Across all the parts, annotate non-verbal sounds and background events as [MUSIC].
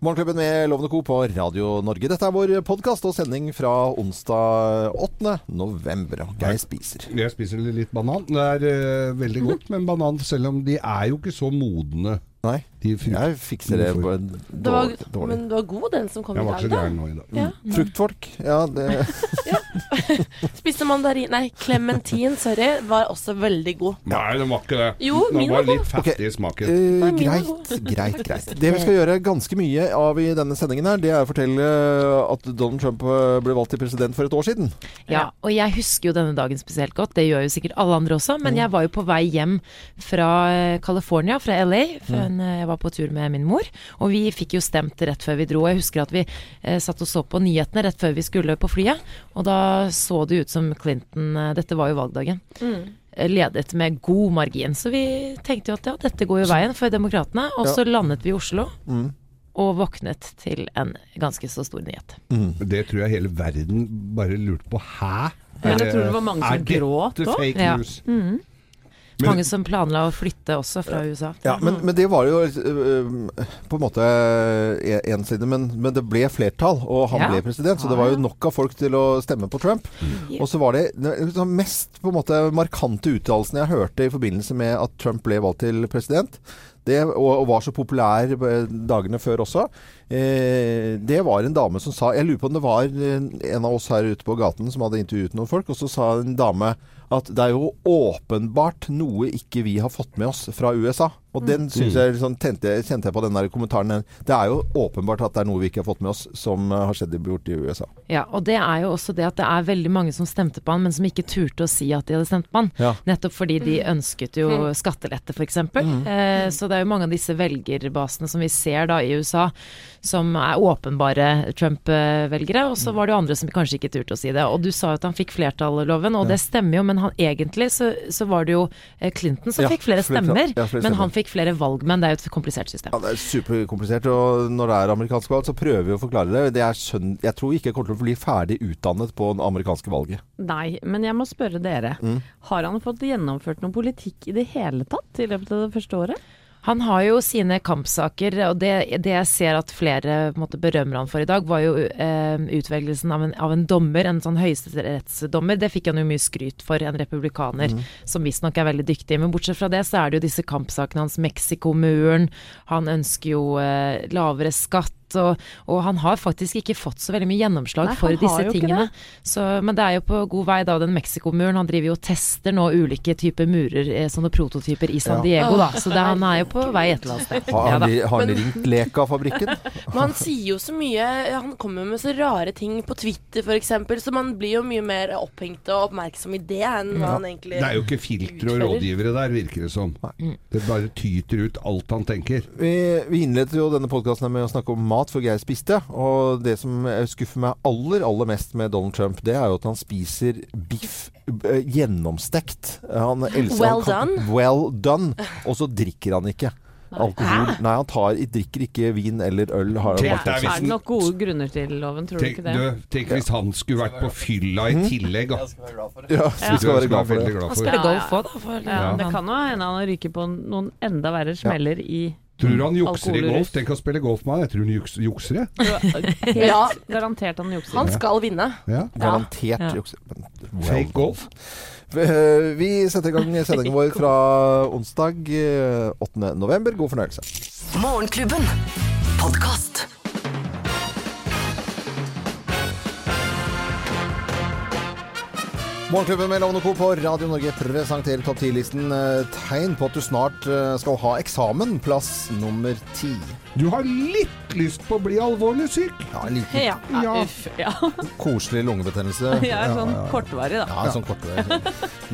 Morgenklubben med Lovende Co. på Radio Norge. Dette er vår podkast og sending fra onsdag 8. november. Geir spiser. Jeg spiser litt banan. Det er uh, veldig godt med banan, selv om de er jo ikke så modne. Nei, De jeg fikser det på en Det var, dårlig, dårlig. men du var god, den som kom i dag. Jeg var ikke så gæren nå i dag. Ja. Fruktfolk. Ja, det [LAUGHS] [LAUGHS] Spiste mandarin Nei, klementin, sorry, var også veldig god. Nei, den var ikke det. Jo, den min var var litt Ok. fattig i smaken. Uh, Nei, greit, greit, [LAUGHS] greit. Det vi skal gjøre ganske mye av i denne sendingen her, det er å fortelle at Donald Trump eh, ble valgt til president for et år siden. Ja, og jeg husker jo denne dagen spesielt godt. Det gjør jo sikkert alle andre også. Men jeg var jo på vei hjem fra eh, California, fra LA. For en, eh, jeg var på tur med min mor. Og vi fikk jo stemt rett før vi dro. Jeg husker at vi eh, satt og så på nyhetene rett før vi skulle på flyet. Og da så det ut som Clinton eh, Dette var jo valgdagen. Mm. Ledet med god margin. Så vi tenkte jo at ja, dette går jo veien for demokratene. Og så landet vi i Oslo. Mm. Og våknet til en ganske så stor nyhet. Det tror jeg hele verden bare lurte på. Hæ? Ja. Er jeg tror det var mange som er gråt dette også. fake Ja. news? Men- Mange som planla å flytte også fra USA. Ja, men, men det var jo uh, på en måte én side, men, men det ble flertall, og han Ja. ble president. Så det var jo nok av folk til å stemme på Trump. Og så var det den liksom mest på en måte markante uttalelsen jeg hørte i forbindelse med at Trump ble valgt til president, det, og, og var så populær eh, dagene før også, eh, det var en dame som sa Jeg lurer på om det var eh, en av oss her ute på gaten som hadde intervjuet noen folk, og så sa en dame at det er jo åpenbart noe ikke vi har fått med oss fra USA. Og den synes jeg sånn, tente, kjente jeg på den der kommentaren. Det er jo åpenbart at det er noe vi ikke har fått med oss som eh, har skjedd i- borti USA. Ja, og det er jo også det at det er veldig mange som stemte på han, men som ikke turte å si at de hadde stemt på han. Ja. Nettopp fordi de ønsket jo skattelette, f.eks. Eh, så det er jo mange av disse velgerbasene som vi ser da i USA, som er åpenbare Trump-velgere. Og så var det jo andre som kanskje ikke turte å si det. Og du sa jo at han fikk flertallloven, og det stemmer jo, men han, egentlig så, så var det jo eh, Clinton som Ja, fikk flere flere- stemmer, ja, flere men han fikk flere valgmenn. Det er jo et komplisert system. Ja, Det er superkomplisert, og når det er amerikansk valg, så prøver vi å forklare det. det er skjønn, jeg tror ikke jeg kommer til å bli ferdig utdannet på det amerikanske valget. Nei, men jeg må spørre dere. Har han fått gjennomført noen politikk i det hele tatt i løpet av det første året? Han har jo sine kampsaker, og det, det jeg ser at flere måte, berømmer han for i dag, var jo eh, utvelgelsen av en, av en dommer, en sånn høyesterettsdommer. Det fikk han jo mye skryt for, en republikaner som visstnok er veldig dyktig. Men bortsett fra det, så er det jo disse kampsakene hans, Mexico-muren. Han ønsker jo eh, lavere skatt. Og, og han har faktisk ikke fått så veldig mye gjennomslag Nei, for disse tingene. det. Så, men det er jo på god vei da, den Mexico-muren. Han driver jo og tester nå ulike typer murer, eh, sånne prototyper i San Ja. Diego, da. Så det, han er jo på vei et eller annet sted. Har han, ja, har han ringt Leka-fabrikken? [LAUGHS] Men han sier jo så mye Han kommer med så rare ting på Twitter f.eks., så man blir jo mye mer opphengt og oppmerksom i det enn hva han egentlig Det er jo ikke filtre og rådgivere der, virker det som. Det bare tyter ut alt han tenker. Vi, vi innledet jo denne podkasten med å snakke om mat før Geir spiste. Og det som skuffer meg aller, aller mest med Donald Trump, det er jo at han spiser biff eh, gjennomstekt. Han elsker Well han kan- done. Well done. Og så drikker han ikke. Alkohol. Nei, han tar, drikker ikke vin eller øl. Har Tenk Er det nok gode grunner til loven, tror du Tenk, ikke det? du, tenk hvis han skulle vært på fylla i tillegg. da. Ja, så skal være glad for det. glad Han for. spiller Ja, golf ja. òg, da. For, Ja, ja, det han- kan jo hende han ryker på noen enda verre smeller i Tror du han jukser i golf? Tenk å spille golf med han. Jeg tror han juks, jukser, jeg. Ja. [LAUGHS] garantert han jukser. Han skal vinne. Ja. Garantert Ja. jukser. Well Fake golf. Eh, Vi setter i gang sendingen vår fra onsdag eh, 8. november. God fornøyelse. Morgenklubben. Podkast. Morgenklubben med Lovende Co. på Radio Norge presenterer topp 10-listen eh, tegn på at du snart eh, skal ha eksamen. Plass nummer ti. Du har litt lyst på å bli alvorlig syk. Ja, en liten Ja, Ja. uff. Ja. [LAUGHS] koselig lungebetennelse. [LAUGHS] ja, sånn kortvarig, da. Ja, sånn kortvarig.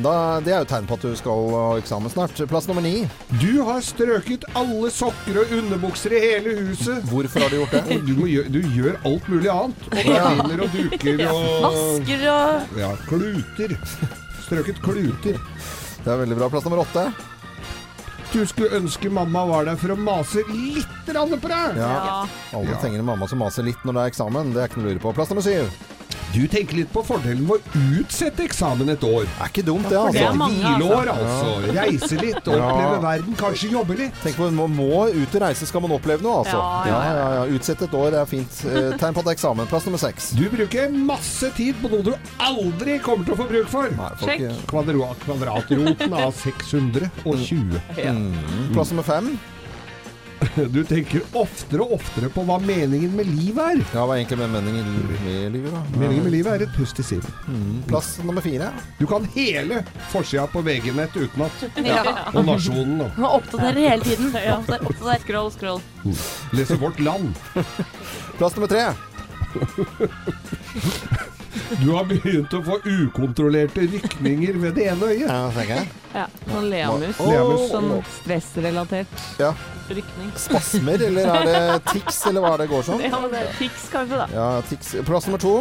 Da, det er jo tegn på at du skal ha eksamen snart. Plass nummer ni. Du har strøket alle sokker og underbukser i hele huset. Hvorfor har du gjort det? [LAUGHS] Du, må gjøre, du gjør alt mulig annet. Og gardiner og duker og Vasker og ja, kluter. Strøket kluter. Det er veldig bra. Plass nummer åtte. Du skulle ønske mamma var der for å mase litt på deg. Ja. Alle trenger en mamma som maser litt når det er eksamen. Det er ikke noe å lure på. Plass nummer syv. Du tenker litt på fordelen med å utsette eksamen et år. Er ikke dumt, det, det altså. er mange, altså. Hvileår, altså. Reise litt, oppleve Ja. verden, kanskje jobbe litt. Tenk på, Man må ut og reise skal man oppleve noe, altså. Ja, Ja, ja, ja, ja. Et år er fint. Eh, Tegn på at det er eksamen. Plass nummer seks. Du bruker masse tid på noe du aldri kommer til å få bruk for. Nei, Sjekk. ikke- kvadratroten av 620. Mm. Plass nummer fem. [LAUGHS] Du tenker oftere og oftere på hva meningen med livet er. Ja, hva er egentlig med meningen med livet, da? Meningen med livet er et pust i siden. Mm. Plass nummer fire. Du kan hele forsida på VG-nett utenat. [LAUGHS] Ja. Og Nasjonen. da. Man oppdatere hele tiden. Ja, oppdater. Scroll, scroll. Lese Vårt Land. [LAUGHS] Plass nummer tre. Du har begynt å få ukontrollerte rykninger ved det ene øyet. Ja, tenker jeg. Ja, sånn leamus. Leamus. Sånn stressrelatert Ja. Rykning. Spasmer, eller er det [LAUGHS] tics, eller hva er det går sånn? Ja, men det er Tics kanskje, da. Ja, tics. Plass nummer to.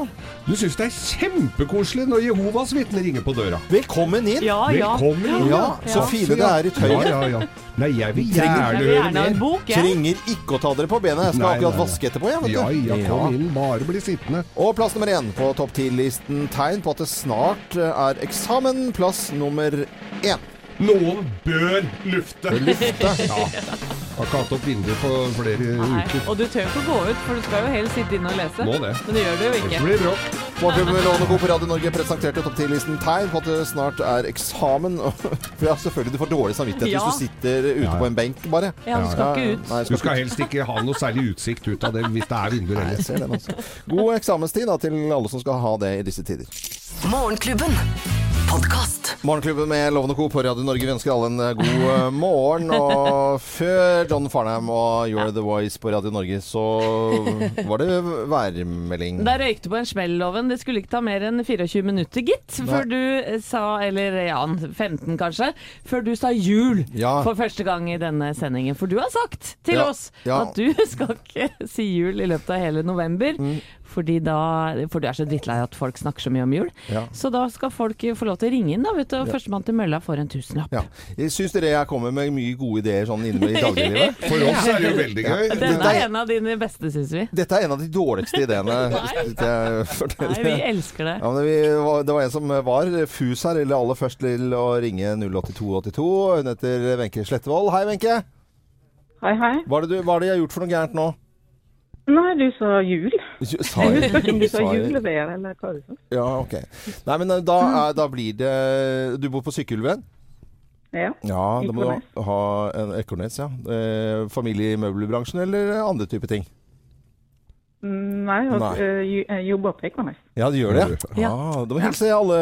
Du syns det er kjempekoselig når Jehovas vitner ringer på døra. Velkommen inn! Ja, ja. Velkommen inn. Ja, så Ja. fine det er i tøyet. Ja, ja, ja. Nei, jeg vil gjerne Jeg vil høre gjerne mer. bok. Trenger ikke å ta dere på benet. Jeg skal Nei, akkurat nei, nei. vaske etterpå, jeg, vet du. Ja, ja, kom inn. Bare bli sittende. Og plass nummer én på topp ti-listen. Tegn på at det snart er eksamen. Plass nummer én. Noen bør lufte. Lufte. [LAUGHS] Ja. Har ikke hatt opp vinduet på flere Nei. uker. Og du tør jo ikke å gå ut, for du skal jo helst sitte inne og lese. Må det. Men det gjør du jo Ellers Det blir det bråk. Morgenklubben Lån og Co. på Radio Norge presenterte topp 10-listen tegn på at det snart er eksamen. [LAUGHS] For ja, selvfølgelig, du får dårlig samvittighet Ja. hvis du sitter ute Ja, ja. på en benk, bare. Ja, du skal Ja, ikke ut. Nei, Du skal helst ikke ha noe særlig utsikt ut av det hvis det er vinduer heller. altså. God eksamenstid da, til alle som skal ha det i disse tider. Morgenklubben. Podkast. Morgenklubben med Lovende Co. på Radio Norge. Vi ønsker alle en eh, god eh, morgen. Og [LAUGHS] før John Farnham og You're the Voice på Radio Norge, så var det værmelding. Der røyk du på en smell, Loven. Det skulle ikke ta mer enn 24 minutter, gitt. Før du eh, sa, eller ja, 15 kanskje, før du sa jul Ja. for første gang i denne sendingen. For du har sagt til Ja, oss ja. at du [LAUGHS] skal ikke si jul i løpet av hele november. Mm. Fordi da, for du er så drittlei at folk snakker så mye om jul. Ja. Så da skal folk få lov til å ringe inn, da, vet du. Og førstemann til mølla får en tusenlapp. Ja. Jeg syns dere jeg kommer med mye gode ideer sånn inne i dagliglivet. [LAUGHS] For oss er det jo veldig gøy. Denne Dette er en av dine beste, syns vi. Dette er en av de dårligste ideene. [LAUGHS] Nei. Nei, vi elsker det. Ja, men vi, var- det var en som var fus her, eller aller først til å ringe 08282. Hun heter Wenche Slettevold. Hei, Wenche. Hei, hei. Hva er det du- hva er det jeg har gjort for noe gærent nå? Nei, du sa jul. Sa Jeg [LAUGHS] du sa eller hva du sa. Ja, ok. Nei, men eh, da, er, da blir det Du bor på Sykkylven? Ja. Ja, da må du ha en Ekornes, ja. Eh, familie i møbelbransjen eller andre type ting? Mm, Nei, jeg, Nei. eh, jeg jobber på Ekornes. Ja, det gjør det. Ja. Ah, Da må vi hilse alle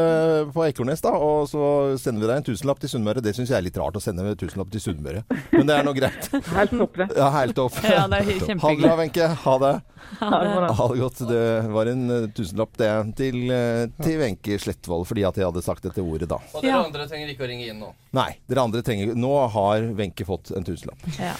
på Ekornes, da. Og så sender vi deg en tusenlapp til Sunnmøre. Det syns jeg er litt rart å sende en tusenlapp til Sunnmøre. Men det er nå greit. [LAUGHS] Helt topp, det. Ja, helt topp. Ja, det er [LAUGHS] Ha det bra, Wenche. Ha det. Ha det. Ha det godt. Det var en eh, tusenlapp, det, til, eh, til Wenche Slettvold, fordi at jeg hadde sagt dette ordet da. Og dere Ja. andre trenger ikke å ringe inn nå. Nei, dere andre trenger Nå har Wenche fått en tusenlapp. Ja.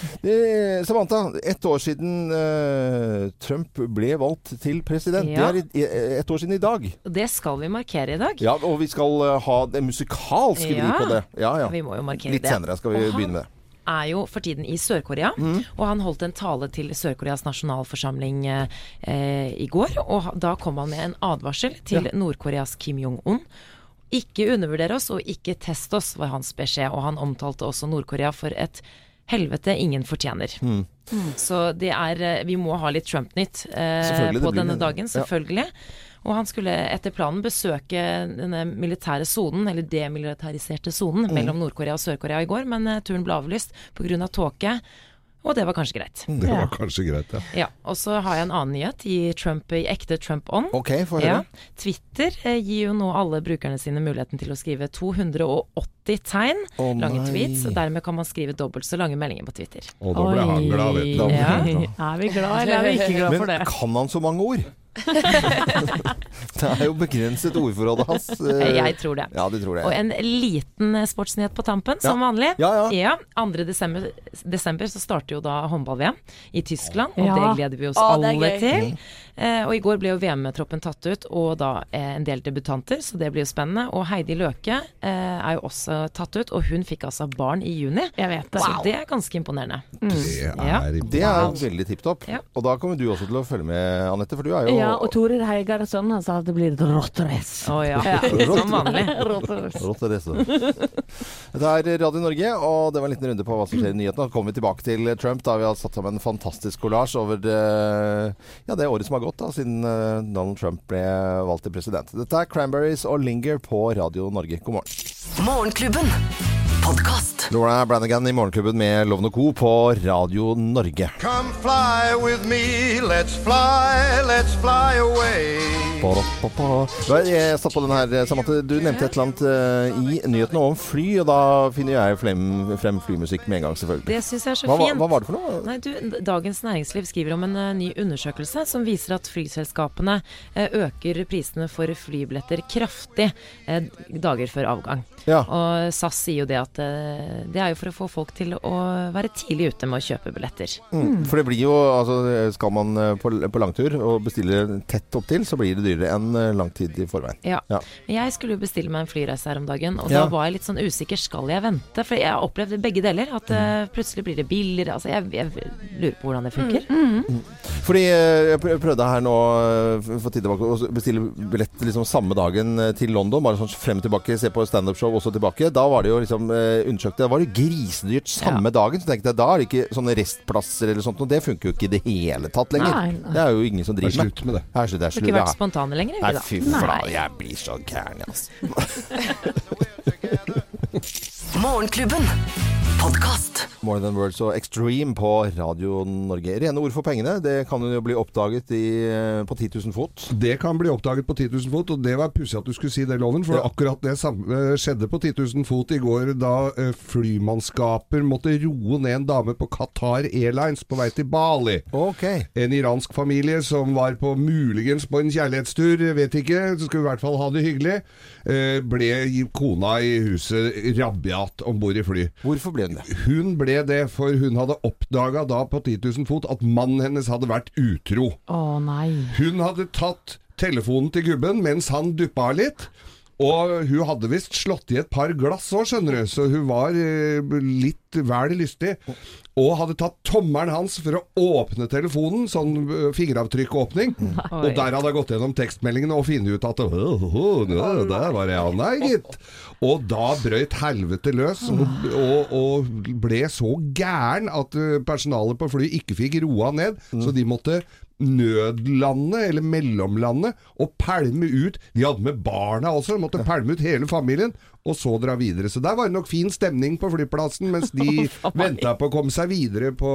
Samantha, ett år siden uh, Trump ble valgt til president. Ja. Det er et, år siden i dag. Det skal vi markere i dag. Ja, og vi skal eh, ha det musikalske Ja. på det. Ja, ja. Vi må jo markere Litt det. senere skal vi begynne med det. er jo for tiden i Sør-Korea, og han holdt en tale til Sør-Koreas nasjonalforsamling eh, i går. Og da kom han med en advarsel til Nord-Koreas Kim Jong-un. Ikke undervurdere oss, og ikke test oss, var hans beskjed. Og han omtalte også Nord-Korea for et helvete ingen fortjener. Så det er eh, Vi må ha litt Trump-nytt eh, på denne dagen, dagen, Ja. Og han skulle etter planen besøke denne militære sonen, eller demilitariserte sonen, mellom Nord-Korea og Sør-Korea i går, men eh, turen ble avlyst pga. tåke. Og det var kanskje greit. Det var kanskje greit, ja. Ja, Og så har jeg en annen nyhet i, Trump, i ekte Trump on. OK, få Ja. Twitter eh, gir jo nå alle brukerne sine muligheten til å skrive 280 tegn oh, lange nei. tweets. og Dermed kan man skrive dobbelt så lange meldinger på Twitter. Og da ble han glad, vet du. Ja. Er vi glad, eller er vi ikke glad for det? Men kan han så mange ord? [LAUGHS] det er jo begrenset ordforrådet hans. Eh, Jeg tror det. Ja, de tror det. Og en liten eh, sportsnyhet på tampen, som vanlig. Ja, ja. 2. Desember, desember så starter jo da håndball-VM i Tyskland, og Ja. det gleder vi oss Å, er alle til. Eh, og i går ble jo VM-troppen tatt ut, og da eh, en del debutanter, så det blir jo spennende. Og Heidi Løke eh, er jo også tatt ut, og hun fikk altså barn i juni. Jeg vet det. Så det er ganske imponerende. Det Ja. er Det er veldig tipp topp. Ja. Og da kommer du også til å følge med, Anette, for du er jo Ja, og Torer Heigardsson han sa at det blir et rått race. Ja. Ja. [LAUGHS] Som vanlig. Rått race. Rått er det. Dette er Radio Norge, og det var en liten runde på hva som skjer i nyhetene. Så kommer vi tilbake til Trump, da vi har satt sammen en fantastisk kollasj over det, ja, det året som har gått da, siden eh, Donald Trump ble valgt til president. Dette er Cranberries og Linger på Radio Norge. God morgen. Morgenklubben. Podkast. Laura Brannigan i Morgenklubben med Lovende Co. på Radio Norge. Come fly with me, let's fly, let's fly away. Jeg satt på den her, Samantha. Du nevnte et eller annet eh, i nyhetene om fly, og da finner jeg frem, frem flymusikk med en gang, selvfølgelig. Det syns jeg er så Hva, hva, fint. hva var det for noe? Nei, du, Dagens Næringsliv skriver om en eh, ny undersøkelse som viser at flyselskapene eh, øker prisene for flybilletter kraftig dager før avgang. Ja. Og SAS sier jo det at eh, det er jo for å få folk til å være tidlig ute med å kjøpe billetter. Mm. For det blir jo, altså skal man eh, på, på langtur og bestille tett opptil, så blir det dyrere enn eh, lang tid i forveien. Ja. Ja. Jeg skulle jo bestille meg en flyreise her om dagen, og Ja. var jeg litt sånn usikker. Skal jeg vente? For jeg har opplevd begge deler. At Mm. plutselig blir det billigere. Altså, jeg, jeg lurer på hvordan det funker. Fordi eh, jeg prøvde her nå for tid tilbake å bestille billett liksom samme dagen til London. Bare sånn frem og tilbake, se på standup-show også tilbake. Da var det jo liksom eh, undersøkt Da var det grisedyrt samme dagen. Så tenkte jeg da er det ikke sånne restplasser eller sånt, og det funker jo ikke i det hele tatt lenger. Nei, nei. Det er jo ingen som Det er driver med. slutt med det. Her, det er Du har ikke vært ja. spontane lenger, Nei, fy flate, jeg blir så gæren, altså. [LAUGHS] Morgenklubben. Podkast. More Than Words og Extreme på Radio Norge. Rene ord for pengene. Det kan jo bli oppdaget i, eh, på 10 000 fot. Det kan bli oppdaget på 10 000 fot, og det var pussig at du skulle si det, Loven. For Ja. akkurat det samme skjedde på 10 000 fot i går, da eh, flymannskaper måtte roe ned en dame på Qatar Airlines på vei til Bali. Ok. En iransk familie som var på muligens på en kjærlighetstur, vet ikke, så skulle i hvert fall ha det hyggelig, eh, ble kona i huset rabiat om bord i fly. Hvorfor ble hun det? Hun ble det, for hun hadde oppdaga da på 10 000 fot at mannen hennes hadde vært utro. Å nei. Hun hadde tatt telefonen til gubben mens han duppa litt. Og hun hadde visst slått i et par glass òg, skjønner du, så hun var eh, litt vel lystig. Og hadde tatt tommelen hans for å åpne telefonen, sånn eh, fingeravtrykkåpning. Og der hadde hun gått gjennom tekstmeldingene og funnet ut at «Åh, åh, åh, Der var jeg, nei gitt. Og da brøyt helvete løs, og, og, og ble så gæren at eh, personalet på flyet ikke fikk roa ned, så de måtte nødlande, eller mellomlandet, og pælme ut De hadde med barna også, de måtte pælme ut hele familien, og så dra videre. Så der var det nok fin stemning på flyplassen, mens de [LAUGHS] venta på å komme seg videre på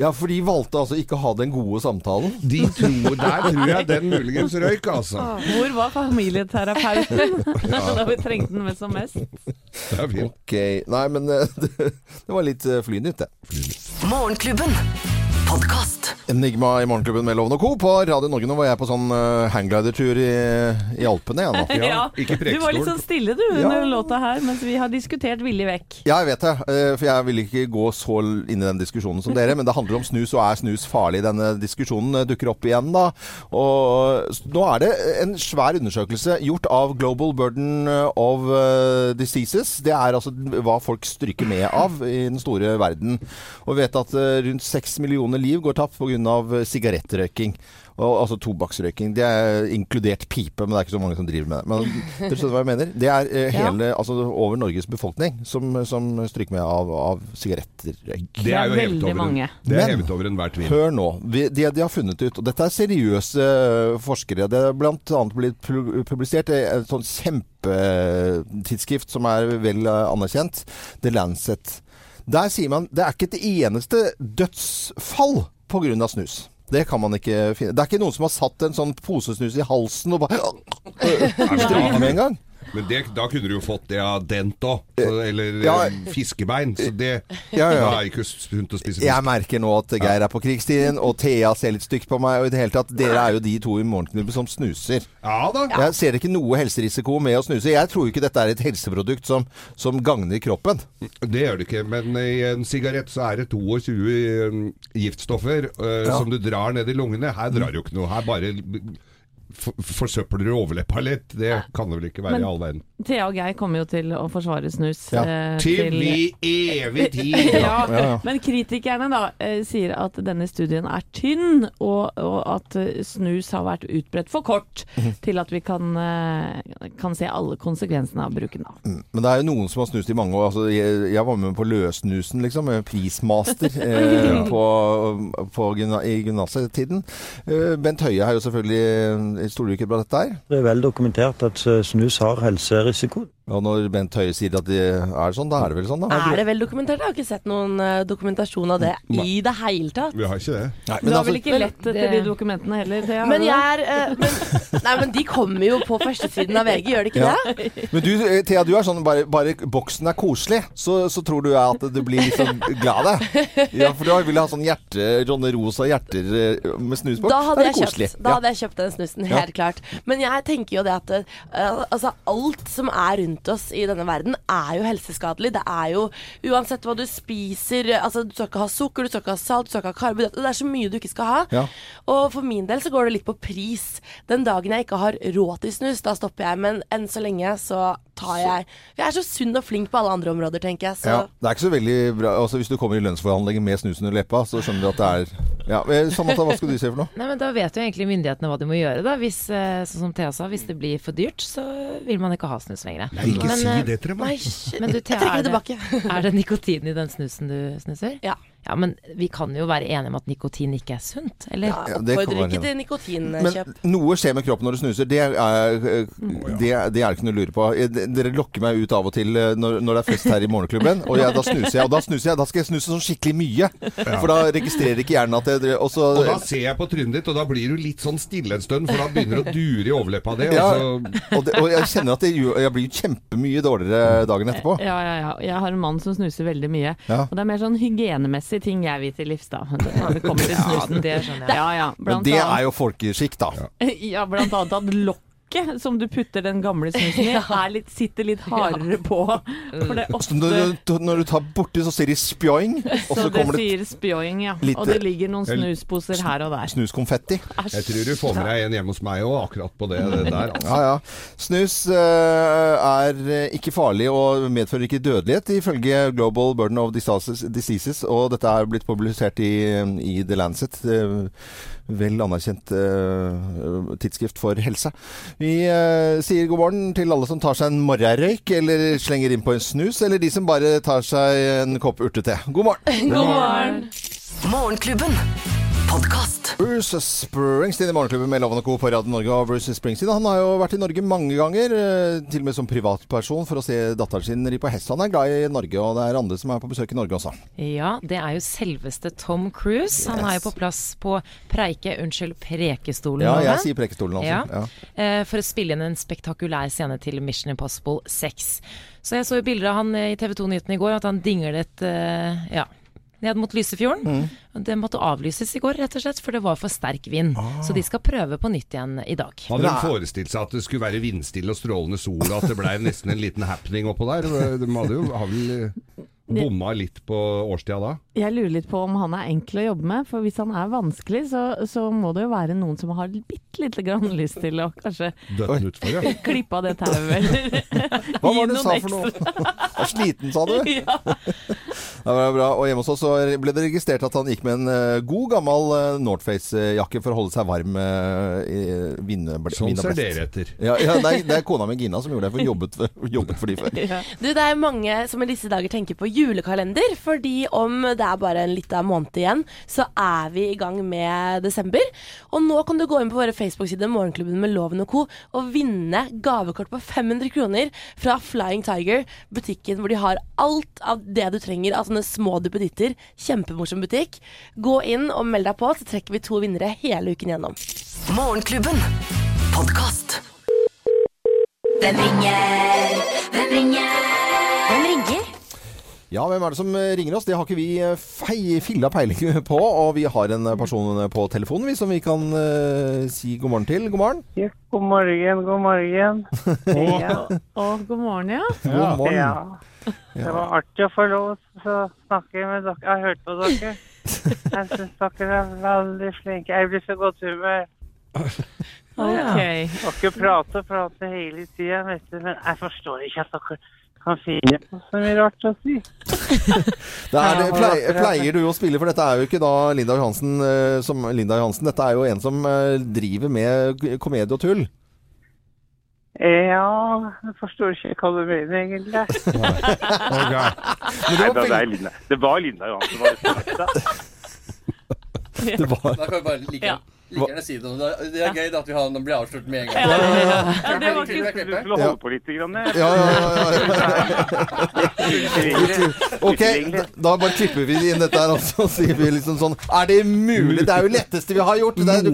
Ja, for de valgte altså ikke å ha den gode samtalen. De tror Der tror jeg den muligens røyk, altså. Hvor var familieterapeuten [LAUGHS] da vi trengte den med som mest? Det er fint. Ok. Nei, men eh, det, [LAUGHS] det var litt eh, flynytt, det. Morgenklubben. Podkast. Enigma i Morgenklubben med Loven og Co. på Radio Norge. Nå var jeg på sånn uh, hangglidertur i, i Alpene, jeg nå. [LAUGHS] Ja, ikke Du var litt sånn stille du under låta her, mens vi har diskutert villig vekk. Ja, jeg vet det. eh, For jeg vil ikke gå så inn i den diskusjonen som dere. Men det handler om snus, og er snus farlig? Denne diskusjonen eh, dukker opp igjen da. Og nå er det en svær undersøkelse gjort av Global Burden of Diseases. Det er altså hva folk stryker med av i den store verden. Og vi vet at rundt seks millioner liv går tapt pga. sigarettrøyking. Og, altså tobakksrøyking. Det er inkludert pipe, men det er ikke så mange som driver med det. Men [LAUGHS] dere skjønner hva jeg mener? Det er eh, Ja. hele, altså over Norges befolkning som, som stryker med av, av sigarettrøyk. Det er jo hevet over, mange. en, det er hevet over enhver tvil. Hør nå. Vi, det de har funnet ut, og dette er seriøse øh, forskere Det er bl.a. blitt publisert i et sånt kjempetidsskrift som er vel anerkjent, The Lancet. Der sier man det er ikke et eneste dødsfall pga. snus. Det kan man ikke finne. Det er ikke noen som har satt en sånn posesnus i halsen og bare [LAUGHS] stryker med en gang. Men det, da kunne du jo fått det av dent òg. Eller Ja. eh, fiskebein. Så det [LAUGHS] Ja, ja. er ikke sunt å spise Jeg merker nå at Geir er på krigsstien, og Thea ser litt stygt på meg. Og i det hele tatt, dere er jo de to i Morgenklubben som snuser. Ja da. Jeg ser ikke noe helserisiko med å snuse. Jeg tror ikke dette er et helseprodukt som, som gagner kroppen. Det gjør det ikke, men i en sigarett så er det 22 um, giftstoffer uh, som du drar ned i lungene. Her drar du jo ikke noe. Her bare forsøpler du overleppa litt. Det kan det vel ikke være Men- i all verden. Thea og Geir kommer jo til å forsvare snus. Ja. eh, Til vi evig [LAUGHS] tid! ja, Ja, ja. Men kritikerne da eh, sier at denne studien er tynn, og, og at eh, snus har vært utbredt for kort Mhm. til at vi kan, eh, kan se alle konsekvensene av bruken. da. Men det er jo noen som har snust i mange år. Altså, jeg, jeg var med på løssnusen, liksom. Prismaster [LAUGHS] eh, på, på gymna, i gymnasetiden. Eh, Bent Høie er jo selvfølgelig Stoler du ikke på dette her? Det er vel dokumentert at eh, snus har helserisiko. Og når Bent Høie sier at det er sånn, da er det vel sånn, da? Er det vel dokumentert? Jeg har ikke sett noen eh, dokumentasjon av det i det hele tatt. Vi har ikke det. Nei, Du har altså- vel ikke lett etter det- de dokumentene heller, Det Men jeg er uh, men, [LAUGHS] Nei, men de kommer jo på førstesiden av VG, gjør de ikke Ja. det? Men du, eh, Thea, du er sånn bare, bare boksen er koselig, så, så tror du at du blir liksom glad av det. Ja, for du vil ha sånn hjerte, Ronne rosa hjerter med snus på. Da hadde, jeg kjøpt, da hadde jeg kjøpt den snusen, Ja. klart. Men jeg tenker jo det at uh, altså, alt som er rundt oss i denne verden, er jo helseskadelig. Det er jo uansett hva du spiser altså, Du skal ikke ha sukker, du skal ikke ha salt, du skal ikke ha karbohydrater. Det er så mye du ikke skal ha. Ja. Og for min del så går det litt på pris. Den dagen jeg ikke har råd til snus, da stopper jeg. Men enn så lenge så tar jeg Jeg er så sunn og flink på alle andre områder, tenker jeg. Så Ja, det er ikke så veldig bra altså, Hvis du kommer i lønnsforhandlinger med snusen under leppa, så skjønner du at det er ja, eh, Samantha, hva skal du si for noe? Nei, men Da vet jo egentlig myndighetene hva de må gjøre. da Hvis eh, sånn som Thea sa, hvis det blir for dyrt, så vil man ikke ha snus lenger. Nei, ikke Men, si eh, det til dem. Men du, Thea, er det er det nikotin i den snusen du snuser? Ja. Ja, Men vi kan jo være enige om at nikotin ikke er sunt, eller? Ja, det Oppfordrer ikke det. til nikotinkjøp. Men noe skjer med kroppen når du snuser. Det er, eh, det, det er det ikke noe å lure på. Eh, Dere lokker meg ut av og til eh, når, når det er fest her i Morgenklubben, og jeg, da snuser jeg. Og da snuser jeg, da skal jeg snuse sånn skikkelig mye. For da registrerer ikke hjernen at jeg Og så Og da ser jeg på trynet ditt, og da blir du litt sånn stille en stund, for da begynner det å dure i overleppa di. ja, og og, det, og jeg kjenner at jeg, jeg blir kjempemye dårligere dagen etterpå. Ja, ja, ja. Jeg har en mann som snuser veldig mye. Ja. Og det er mer sånn hygienemessige ting jeg vil til livs, da. Når det kommer til snusen. det skjønner jeg. Ja, ja. Men det annet- er jo folkeskikk, da. [LAUGHS] Ja, blant annet at lokket som du putter den gamle snusen i, [LAUGHS] er litt, sitter litt hardere på. For det ofte når, du, når du tar borti, så sier de spjoing, og så så det det sier spjoing, ja. litt- Og det ligger noen snusposer her og der. snuskonfetti. Jeg tror du får med deg en hjemme hos meg òg, akkurat på det, det der. Altså. Ja, ja. Snus eh, er eh, ikke farlig og medfører ikke dødelighet, ifølge Global Burden of Diseases, Diseases og dette er blitt publisert i, i The Lancet. Vel anerkjent eh, tidsskrift for helse. Vi eh, sier god morgen til alle som tar seg en morgenrøyk, eller slenger inn på en snus, eller de som bare tar seg en kopp urtete. God morgen! God morgen. Morgenklubben. Podkast. Bruce Springsteen i Morgenklubben med Loven Co. på Radio Norge. Og Bruce Springsteen han har jo vært i Norge mange ganger, eh, til og med som privatperson, for å se datteren sin ri på hest. Han er glad i Norge, og det er andre som er på besøk i Norge også. Ja, det er jo selveste Tom Cruise. Han er jo på plass på Preike, unnskyld, Prekestolen. Ja, jeg sier Prekestolen, også. Ja. Ja. Eh, for å spille inn en spektakulær scene til Mission Impossible 6. Så jeg så jo bilder av han eh, i TV 2-nyhetene i går, at han dinglet ja, ned mot Lysefjorden. Mm. Det måtte avlyses i går, rett og slett, for det var for sterk vind. Så de skal prøve på nytt igjen i dag. Hadde de forestilt seg at det skulle være vindstille og strålende sol, og at det blei nesten en liten happening oppå der? De hadde jo har vel bomma litt på årstida da? Jeg lurer litt på om han er enkel å jobbe med, for hvis han er vanskelig, så, så må det jo være noen som har bitte lite grann lyst til å kanskje utfor, ja. [LAUGHS] klippe av det tauet, eller [LAUGHS] Hva var det du sa for noe? [LAUGHS] Er sliten, sa du? Ja. Det var bra. Og hjemme hos oss så ble det registrert at han gikk med en eh, god gammel uh, Northface-jakke for å holde seg varm uh, i vindblest. Sånn ser dere etter. Ja, ja det, er, det er kona mi Gina som gjorde det, for jobbet, jobbet for de før. Ja. Du, det er mange som i disse dager tenker på julekalender, fordi om det er bare en liten måned igjen, så er vi i gang med desember. Og nå kan du gå inn på våre Facebook-sider Morgenklubben med Loven og Co. og vinne gavekort på 500 kroner fra Flying Tiger, butikken hvor de har alt av det du trenger av sånne små duppeditter. Kjempemorsom butikk. Gå inn og meld deg på, så trekker vi to vinnere hele uken gjennom. Morgenklubben. Podcast. Hvem ringer? Hvem ringer? Ja, hvem er det som eh, ringer oss? Det har ikke vi eh, fei, filla peiling [LAUGHS] på. Og vi har en eh, person på telefonen vi, som vi kan uh, si god morgen til. God morgen. Ja, God morgen, god morgen. [LAUGHS] Ja. Og god morgen, ja. God morgen. Ja. Det var artig å få lov til å snakke med dere. Jeg har hørt på dere. Jeg syns dere er veldig flinke. Jeg blir så godt humør. Ok. Dere prater og prater hele tida, vet du, men jeg forstår ikke at dere kan finne på så mye rart å si. Det er, det, pleier, pleier du å spille, for dette er jo ikke da Linda Johansen eh, som Linda Johansen. Dette er jo en som eh, driver med komedie og tull. Ja, jeg forstår ikke hva du mener, egentlig. Men det var Nei, det, er Linda. det var Linda Johansen. Var det? Det var Da kan vi bare like, Ja. Like gjerne si det. Det er gøy at vi har, den blir avslørt med en gang. Ja, ja, ja. Ja, det var ikke- Du skulle holde på litt. Grann. Ja, ja, ja, ja. Ok, da, da bare klipper vi inn dette her, og så sier vi liksom sånn Er det mulig? Det er jo letteste vi har gjort. Det er, du,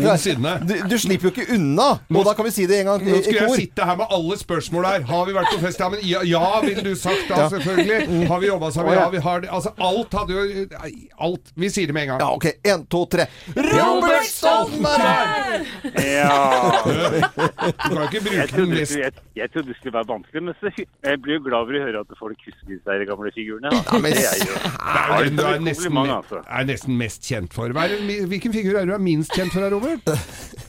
du, du slipper jo ikke unna. Og da kan vi si det en gang i, Nå skulle jeg sitte her med alle spørsmål her. Har vi vært på fest? Ja, men ja, ja ville du sagt da, selvfølgelig. Har vi jobba sammen? Ja. Ja, vi har det. Altså, alt hadde jo Alt. Vi sier det med en gang. Ja, ok. Én, to, tre. Robert Stoltenberg! Ja. Du kan ikke Jeg bruke den mest jeg, jeg trodde det skulle være vanskelig, men jeg blir jo glad over å høre at folk husker disse gamle figurene. Ja, men- det er jo er den du er er nesten, altså. er nesten mest kjent for. Hvilken figur er du er minst kjent for, Robert?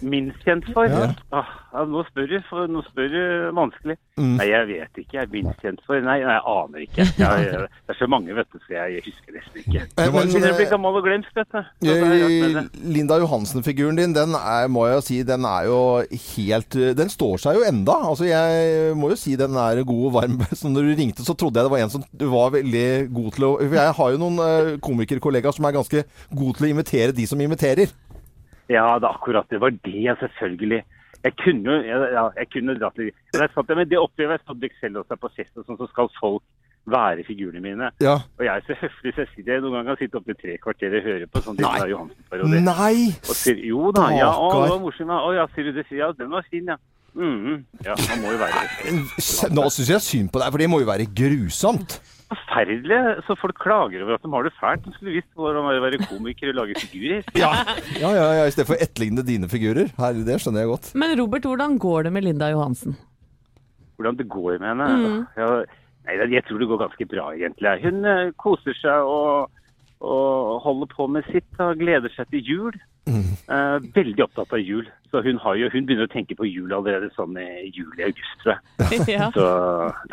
minst kjent for. Ja. Ah, ja, nå spør du, for, nå spør du vanskelig. Mm. Nei, jeg vet ikke. Jeg er minst kjent for. Nei, nei jeg aner ikke. Jeg, jeg, [LAUGHS] det er så mange, vet du, så jeg husker nesten ikke. Men, men, Jeg blir eh, gammel og glemt, vet du. Det. Linda Johansen-figuren din, den er, må jeg jo si, den er jo helt Den står seg jo enda. Altså, jeg må jo si den er god og varm. [LAUGHS] Så når du ringte, så trodde jeg det var en som var veldig god til å jeg har jo noen eh, komikerkollegaer som er ganske gode til å invitere de som inviterer. Ja, det er akkurat det. var det, selvfølgelig. Jeg kunne jo ja, jeg kunne dratt litt jeg satt, men det opplever jeg sånn selv også på fest, og sånn, så skal folk være figurene mine. Ja. Og jeg er så høflig, så jeg sitter noen ganger kan sitte oppe i tre kvarter og høre på sånn. Linda Johansen-parodi. Nei! Og sier, jo da, ja, å, det var morsom, ja. Å ja, sier du det? Ja, den var fin, ja. Mhm. Ja, han må jo være. Nå syns jeg synd på deg, for det må jo være grusomt. Forferdelig. Så folk klager over at de har det fælt. De skulle visst hvordan det er å være komiker og lage figurer. [LAUGHS] Ja, ja, ja, ja I stedet for å etterligne dine figurer. Her, det skjønner jeg godt. Men Robert, hvordan går det med Linda Johansen? Hvordan det går med henne? Mm. Ja, nei, jeg tror det går ganske bra, egentlig. Hun eh, koser seg og, og holder på med sitt og gleder seg til jul. Eh, veldig opptatt av jul. Så hun, har jo, hun begynner å tenke på jul allerede sånn i juli-august, tror jeg. [LAUGHS] Ja. Så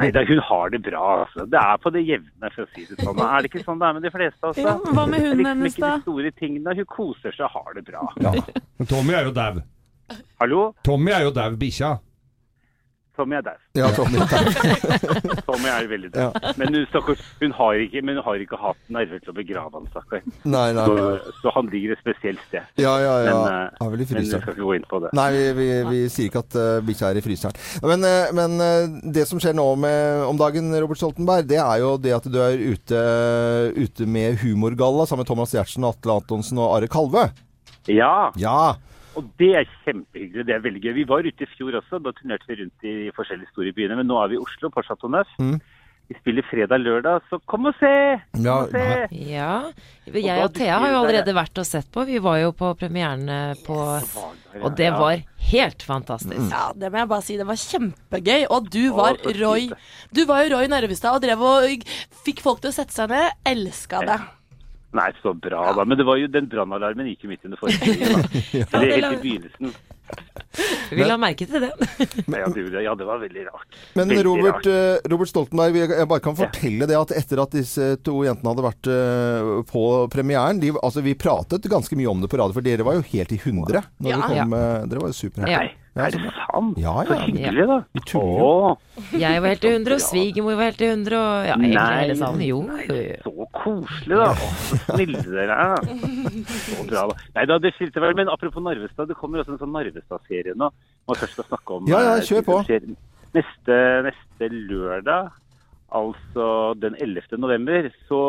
nei, da, hun har det bra, altså. Det er på det jevne, for å si det sånn. Er det ikke sånn det er med de fleste, altså? Ja, hva med hunden liksom hennes, ikke da? de store tingene. Hun koser seg og har det bra. Ja. Tommy er jo dau. Hallo? Tommy er jo dau, bikkja. Tommy er der. Ja, Tommy. [LAUGHS] Tommy er veldig der. Men hun, stakkars, hun, har ikke, men hun har ikke hatt nerver til å begrave han, stakkar. Så, så han ligger et spesielt sted. Ja, ja, ja. Men, Er i men vi skal ikke gå inn på det. Nei, vi, vi, vi sier ikke at uh, bikkja er i fryseren. Men, uh, men det som skjer nå med, om dagen, Robert Stoltenberg, det er jo det at du er ute, ute med humorgalla sammen med Thomas Giertsen, Atle Antonsen og Are Kalve. Ja. Ja. Og det er kjempehyggelig. Det er veldig gøy. Vi var ute i fjor også. Da turnerte vi rundt i forskjellige store byene. Men nå er vi i Oslo, på Chateau Neuf. Mm. Vi spiller fredag-lørdag, så kom og se! Kom Ja, og se! Ja. Jeg og Thea har jo allerede vært og sett på. Vi var jo på premieren på Og det var helt fantastisk. Ja, det må jeg bare si. Det var kjempegøy. Og du var Roy. Du var jo Roy Narvestad og drev og fikk folk til å sette seg ned. Elska det. Nei, så bra, da. Men det var jo den brannalarmen gikk jo midt under forestillingen. da. [LAUGHS] Eller helt i begynnelsen. [LAUGHS] Vi la merke til det. Ja, det, ja, det var veldig rart. Men Veldig Robert, rart. eh, Robert Stoltenberg, jeg bare kan fortelle det at etter at disse to jentene hadde vært eh, på premieren de, altså Vi pratet ganske mye om det på radio, for dere var jo helt i hundre. Når Ja. vi kom, Ja. eh, Dere var jo superhappy. Ja. Er det sant? Ja, Så ja. hyggelig, da. Vi tuller jo. Jeg var helt i hundre, og [LAUGHS] svigermor var helt i hundre, og ja, egentlig hele sammen. Jo, jo, jo. så koselig, da. Så snille dere er. [LAUGHS] Så bra, da. Nei da, det skilte vel. Men apropos Narvestad, det kommer også en sånn Narvestad-serie nå. Må først skal snakke om Ja, ja, eh, kjør på. Neste, neste lørdag, altså den 11. november, så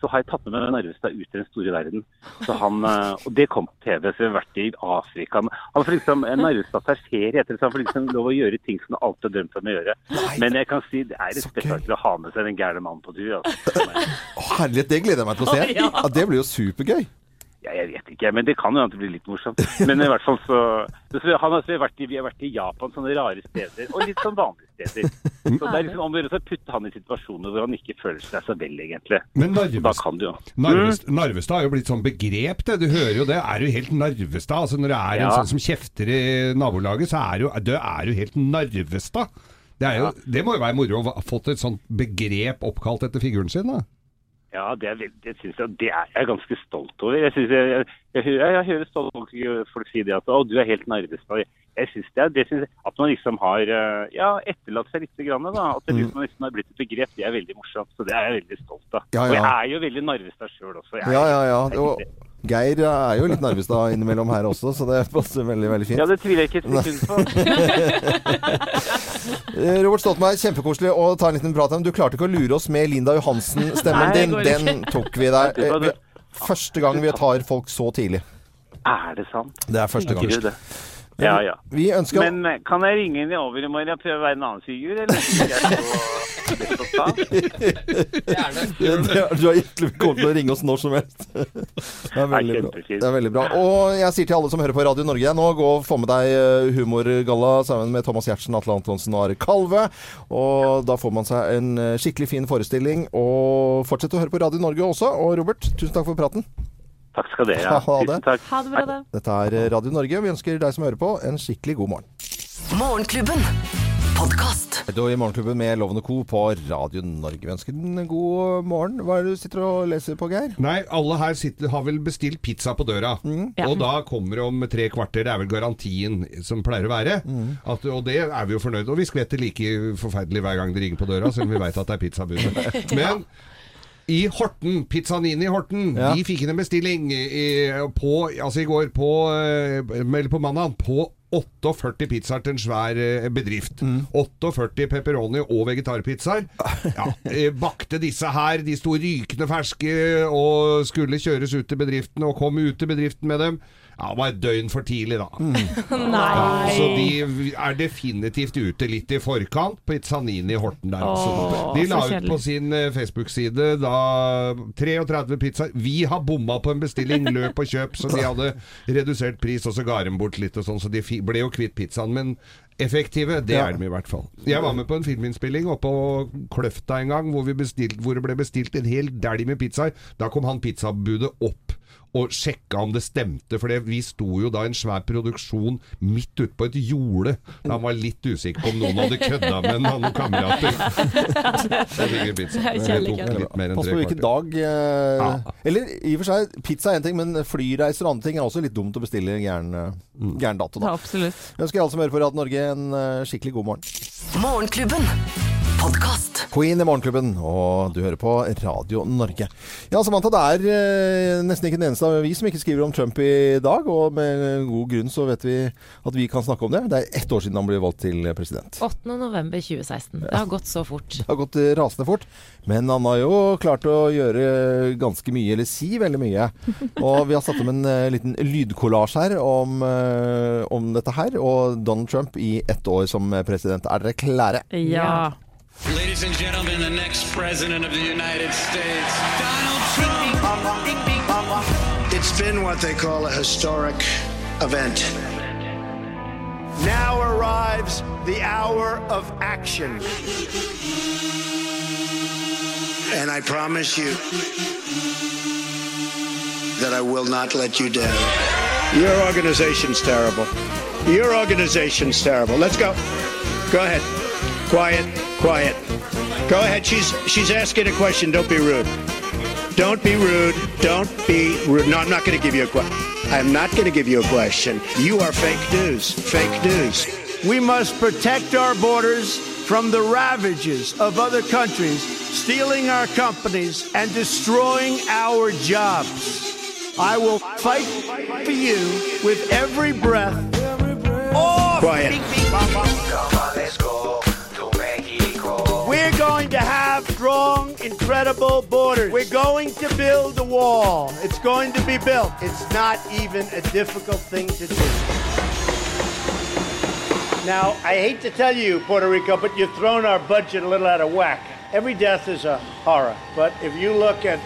så har jeg tatt med meg Narvestad ut i den store verden. Så han, eh, og det kom på TV, så vi har vært i Afrika. Han får liksom, Narvestad tar ferie etter så han får liksom lov å gjøre ting som han alltid har drømt om å gjøre. Men jeg kan si det er et spesielt å ha med seg den gærne mannen på tur. Altså. Herlighet, det gleder jeg meg til å se. [LAUGHS] Ja, det blir jo supergøy. Ja, jeg vet ikke, men det kan jo hende det blir litt morsomt. Men i hvert fall så, så han, vi, har vært i, vi har vært i Japan, sånne rare steder, og litt sånn vanlige steder. Så det er liksom om å gjøre å putte han i situasjoner hvor han ikke føler seg så vel, egentlig. Men Narvestad, du jo. Narvestad, Narvestad er jo blitt sånn begrep, det. Du hører jo det. Er du helt Narvestad? Altså Når det er en sånn som kjefter i nabolaget, så er du, du er jo helt Narvestad. Det, jo, det må jo være moro å ha fått et sånt begrep oppkalt etter figuren sin, da. Ja, det er det synes jeg, det er jeg ganske stolt over. Jeg, synes jeg, jeg, jeg, hører- stolte folk, si det at å, du er helt Narvestad. Jeg synes det, det synes At man liksom har eh, ja, etterlatt seg litt. Grann, da. At det liksom, liksom har blitt et begrep, det er veldig morsomt. Så det er jeg veldig stolt av. Ja, Og jeg er jo veldig Narvestad sjøl også. Ja, ja, ja. Geir er jo litt nervøs da innimellom her også, så det passer veldig, veldig fint. Ja, det tviler jeg ikke et sekund på. Eh, Robert Stoltenberg, kjempekoselig å ta en liten prat om. Du klarte ikke å lure oss med Linda Johansen-stemmen din. Den tok vi der. Eh, Første gang vi tar folk så tidlig. Er det sant? Det er første gang. Ja, ja. Vi ønsker Men eh, kan jeg ringe inn i over i morgen og prøve å være en annen figur, eller? Gjerne. [LAUGHS] [LAUGHS] Du er hjertelig velkommen til å ringe oss når som helst. [LAUGHS] Det er veldig bra. Det er veldig bra. Og jeg sier til alle som hører på Radio Norge nå, gå og få med deg eh, humorgalla sammen med Thomas Giertsen, Atle Antonsen og Are Kalve. Og da får man seg en eh, skikkelig fin forestilling. Og fortsett å høre på Radio Norge også. Og Robert, tusen takk for praten. Takk skal dere ha. [LAUGHS] Ha det. Tusen takk. Ha det bra, da. Dette er Radio Norge. Vi ønsker deg som hører på, en skikkelig god morgen. Morgenklubben. Podcast. Du er i Morgenklubben med Lovende Co. på Radio Norge. Vi ønsker en god morgen. Hva er det du sitter og leser på, Geir? Nei, alle her sitter, har vel bestilt pizza på døra. Ja. Og da kommer det om tre kvarter. Det er vel garantien som pleier å være. At, og det er vi jo fornøyd Og vi skvetter like forferdelig hver gang det ringer på døra, selv om vi veit at det er pizzabud. [LAUGHS] Men i Horten, Pizzanini i Horten, de fikk inn en bestilling i, på, altså i går på, eh, eller på mandag på 48 pizzaer til en svær bedrift. bedrift. 48 pepperoni og vegetarpizzaer. Ja, eh, bakte disse her. De sto rykende ferske og skulle kjøres ut til bedriften, og kom ut til bedriften med dem. Ja, var et døgn for tidlig, da. [LAUGHS] Ja, så de er definitivt ute litt i forkant. Pizzanini i Horten der. Åh. De la ut på sin eh, Facebook-side da 33 pizzaer. Vi har bomma på en bestilling, [LAUGHS] løp og kjøp, så de hadde redusert pris, og så ga dem bort litt og sånn, så de ble jo kvitt pizzaen. Men effektive, det Ja. er de i hvert fall. Jeg var med på en filminnspilling oppe på Kløfta en gang, hvor, vi bestilt, hvor det ble bestilt en hel dælj med pizzaer. Da kom han pizzabudet opp og sjekka om det stemte, for det, vi sto jo da i en svær produksjon midt ute på et jorde. Da han var litt usikker på om noen hadde kødda med han, noen kamerater. Det er enn Pass på hvilken dag eh, Eller i og for seg, pizza er én ting, men flyreiser og andre ting er også litt dumt å bestille gæren, eh, gæren dato. Da. Absolutt. Jeg ønsker alle som hører på Radio Norge en eh, skikkelig god morgen. Morgenklubben. Podkast. Queen i Morgenklubben, og du hører på Radio Norge. Ja, Samantha, det er eh, nesten ikke den eneste av vi som ikke skriver om Trump i dag, og med god grunn så vet vi at vi kan snakke om det. Det er ett år siden han ble valgt til president. 8. november 2016. Det har gått så fort. Det har gått eh, rasende fort, men han har jo klart å gjøre ganske mye, eller si veldig mye. Og vi har satt om en eh, liten lydkollasj her om, om dette her, og Donald Trump i ett år som president. Er dere klare? Ja. Ladies and gentlemen, the next president of the United States, Donald Trump. It's been what they call a historic event. Now arrives the hour of action. And I promise you that I will not let you down. Your organization's terrible. Your organization's terrible. Let's go. Go ahead. Quiet, quiet. Go ahead. She's she's asking a question. Don't be rude. Don't be rude. Don't be rude. No, I'm not going to give you a question. I'm not going to give you a question. You are fake news. Fake news. We must protect our borders from the ravages of other countries stealing our companies and destroying our jobs. I will fight for you with every breath. Quiet. We're going to incredible borders. We're going to build a wall. It's going to be built. It's not even a difficult thing to do. Now, I hate to tell you, Puerto Rico, but you've thrown our budget a little out of whack. Every death is a horror, but if you look at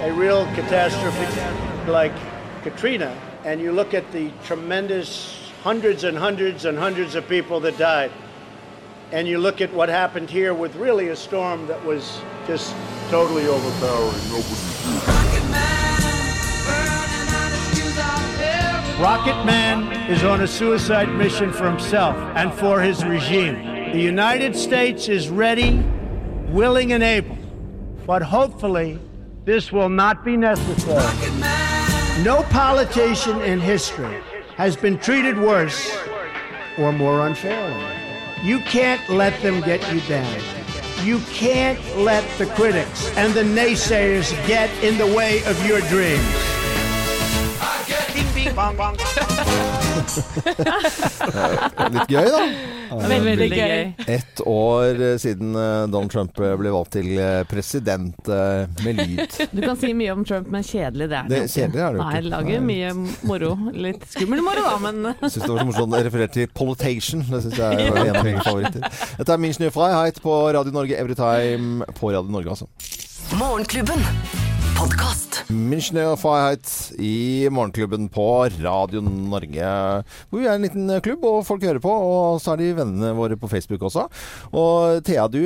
a real catastrophe like Katrina, and you look at the tremendous hundreds and hundreds and hundreds of people that died, and you look at what happened here with really a storm that was just totally overpowering. Nobody. Rocket Man is on a suicide mission for himself and for his regime. The United States is ready, willing, and able, but hopefully this will not be necessary. No politician in history has been treated worse or more unfairly. You can't let them get you down. You can't let the critics and the naysayers get in the way of your dreams. [LAUGHS] [LAUGHS] Litt gøy, da. Veldig, veldig gøy. Ett år siden eh, Donald Trump ble valgt til eh, president eh, med lyd. [LAUGHS] Du kan si mye om Trump, men kjedelig det er Det- kjedelig er det jo Nei, lager Nei. mye moro. Litt skummel moro, da, men syns det var så morsomt å referere til Politation. Det synes jeg er [LAUGHS] en av mine favoritter. Dette er Minch New Freiheit på Radio Norge Everytime på Radio Norge, altså. Morgenklubben. Podkast. Og Freiheit i Morgenklubben på Radio Norge. Hvor vi er en liten klubb, og folk hører på. Og så er de vennene våre på Facebook også. Og Thea, du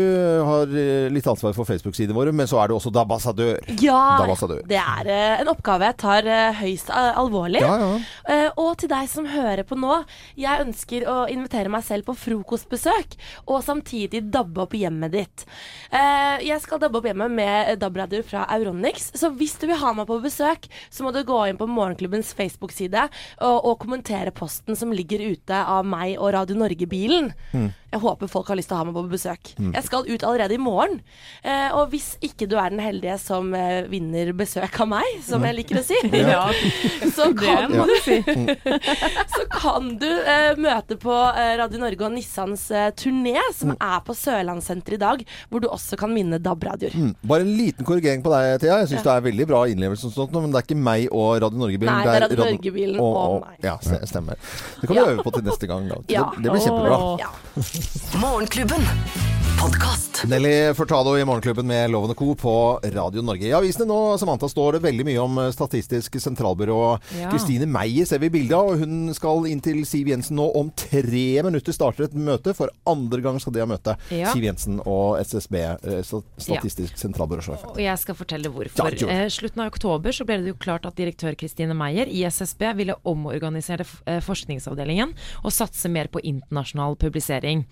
har eh, litt ansvar for Facebook-sidene våre, men så er du også dabassadør. Ja, Dabassadør. det er eh, en oppgave jeg tar eh, høyst alvorlig. Ja, ja. Og til deg som hører på nå, jeg ønsker å invitere meg selv på frokostbesøk, og samtidig dabbe opp hjemmet ditt. Jeg skal dabbe opp hjemmet med DAB-radio fra Euronix, så hvis du vil ha meg på besøk, så må du gå inn på Morgenklubbens Facebook-side og, og kommentere posten som ligger ute av meg og Radio Norge-bilen. Mm. Jeg håper folk har lyst til å ha meg på besøk. Mm. Jeg skal ut allerede i morgen. Eh, og hvis ikke du er den heldige som eh, vinner besøk av meg, som jeg liker å si, [LAUGHS] Ja. [LAUGHS] så kan må du [LAUGHS] så kan du eh, møte på eh, Radio Norge og Nissans eh, turné, som er på Sørlandssenteret i dag, hvor du også kan vinne DAB-radioer. Mm. Bare en liten korrigering på deg, Thea. Jeg syns Ja. det er veldig bra innlevelse, og sånt, men det er ikke meg og Radio Norge-bilen. Nei, det er Radio Norge-bilen og meg. Ja, stemmer. Det kan vi Ja. øve på til neste gang. Da. Ja. Det, det blir kjempebra. Ja. Morgenklubben. Podkast. Nelly Furtado i Morgenklubben med Lovende Co. på Radio Norge. I avisene nå Samantha, står det veldig mye om eh, Statistisk sentralbyrå. Ja. Kristine Meyer ser vi bilde av, hun skal inn til Siv Jensen nå om tre minutter. Starter et møte. For andre gang skal de ha møte. Ja. Siv Jensen og SSB, eh, Statistisk ja. sentralbyråsjef. Og jeg skal fortelle hvorfor. Ja, eh, slutten av oktober så ble det jo klart at direktør Kristine Meyer i SSB ville omorganisere forskningsavdelingen og satse mer på internasjonal publisering.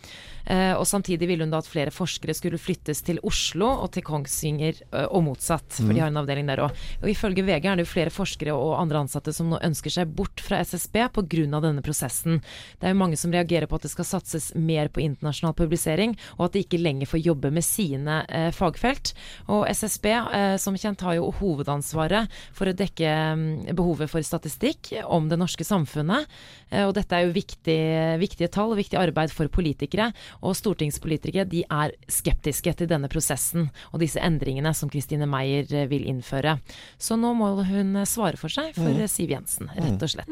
Og samtidig ville hun da at flere forskere skulle flyttes til Oslo og til Kongsvinger eh, og motsatt, for Mm. de har en avdeling der òg. Og ifølge VG er det jo flere forskere og andre ansatte som nå ønsker seg bort fra SSB pga. denne prosessen. Det er jo mange som reagerer på at det skal satses mer på internasjonal publisering, og at de ikke lenger får jobbe med sine eh, fagfelt. Og SSB, eh, som kjent, har jo hovedansvaret for å dekke mm, behovet for statistikk om det norske samfunnet. Eh, og dette er jo viktig, viktige tall og viktig arbeid for politikere. Og stortingspolitikere de er skeptiske til denne prosessen og disse endringene som Kristine Meyer eh, vil innføre. Så nå må hun eh, svare for seg for Mm. Siv Jensen, rett og slett.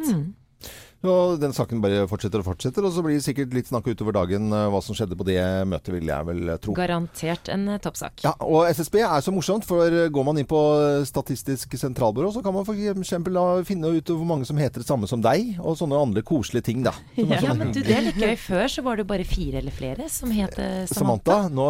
Og den saken bare fortsetter og fortsetter, og så blir det sikkert litt snakk utover dagen eh, hva som skjedde på det møtet, vil jeg vel eh, tro. Garantert en eh, toppsak. Ja, og SSB er så morsomt, for går man inn på Statistisk sentralbyrå, så kan man f.eks. finne ut hvor mange som heter det samme som deg, og sånne andre koselige ting, da. [LAUGHS] Ja, sånn. Ja, men du, det er litt gøy. Før så var det bare fire eller flere som het Samantha, Samantha. nå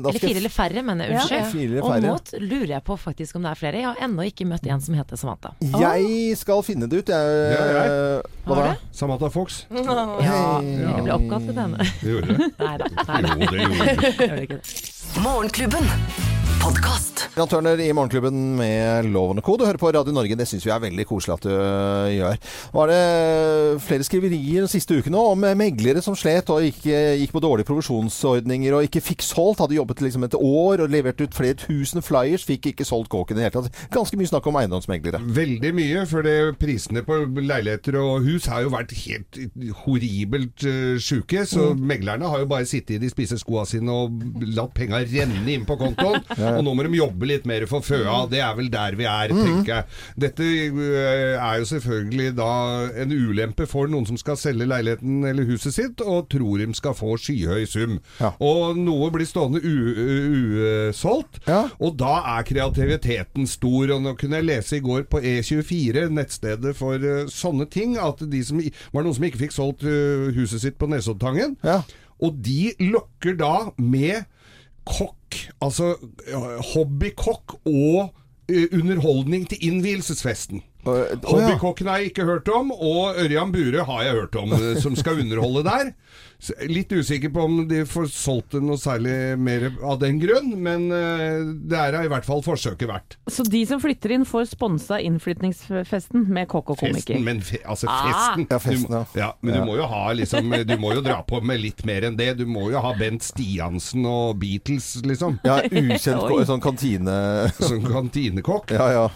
Eller fire eller færre, mener jeg. Unnskyld. ja. Fire eller Og nå lurer jeg på faktisk om det er flere. Jeg har ennå ikke møtt en som heter Samantha. Jeg skal finne det ut, jeg. Ja, har da? Samantha Fox. [LAUGHS] Ja, jeg ble oppkalt til henne. Det gjorde det. [LAUGHS] Nei da. Jo, det gjorde det. Det det. Morgenklubben. Podkast. Jan Turner i Morgenklubben med Loven og Co. Du hører på Radio Norge. Det syns vi er veldig koselig at du øh, gjør. Var det flere skriverier den siste uken nå om meglere som slet og gikk, gikk på dårlige provisjonsordninger og ikke fikk solgt? Hadde jobbet liksom et år og levert ut flere tusen flyers, fikk ikke solgt kåken i det hele tatt. Ganske mye snakk om eiendomsmeglere. Veldig mye, for det, prisene på leiligheter og hus har jo vært helt horribelt uh, sjuke. Så Mm. meglerne har jo bare sittet i de spisse skoa sine og latt penga renne inn på kontoen. [LAUGHS] Og nå må de jobbe litt mer for føa. Det er vel der vi er, Mm. tenker jeg. Dette øh, er jo selvfølgelig da en ulempe for noen som skal selge leiligheten eller huset sitt, og tror de skal få skyhøy sum. Og noe blir stående usolgt, og da er kreativiteten stor. Og nå kunne jeg lese i går på E24, nettstedet for øh, sånne ting, at de som var noen som ikke fikk solgt øh, huset sitt på Nesoddtangen. Og de lokker da med kokk, altså øh, hobbykokk og øh, underholdning til innvielsesfesten. Hobbykokken har jeg ikke hørt om, og Ørjan Bure har jeg hørt om, øh, som skal underholde der. Litt usikker på om de får solgt det noe særlig mer av den grunn, men øh, det er i hvert fall forsøket verdt. Så de som flytter inn, får sponsa innflytningsfesten med kokk og komiker? Festen, men fe, altså Ah. festen, Ja, du, ja. ja, Men Ja. du må jo ha liksom Du må jo dra på med litt mer enn det. Du må jo ha Bent Stiansen og Beatles, liksom. Ja, ukjent sånn kantine... Sånn kantinekokk. Ja, ja.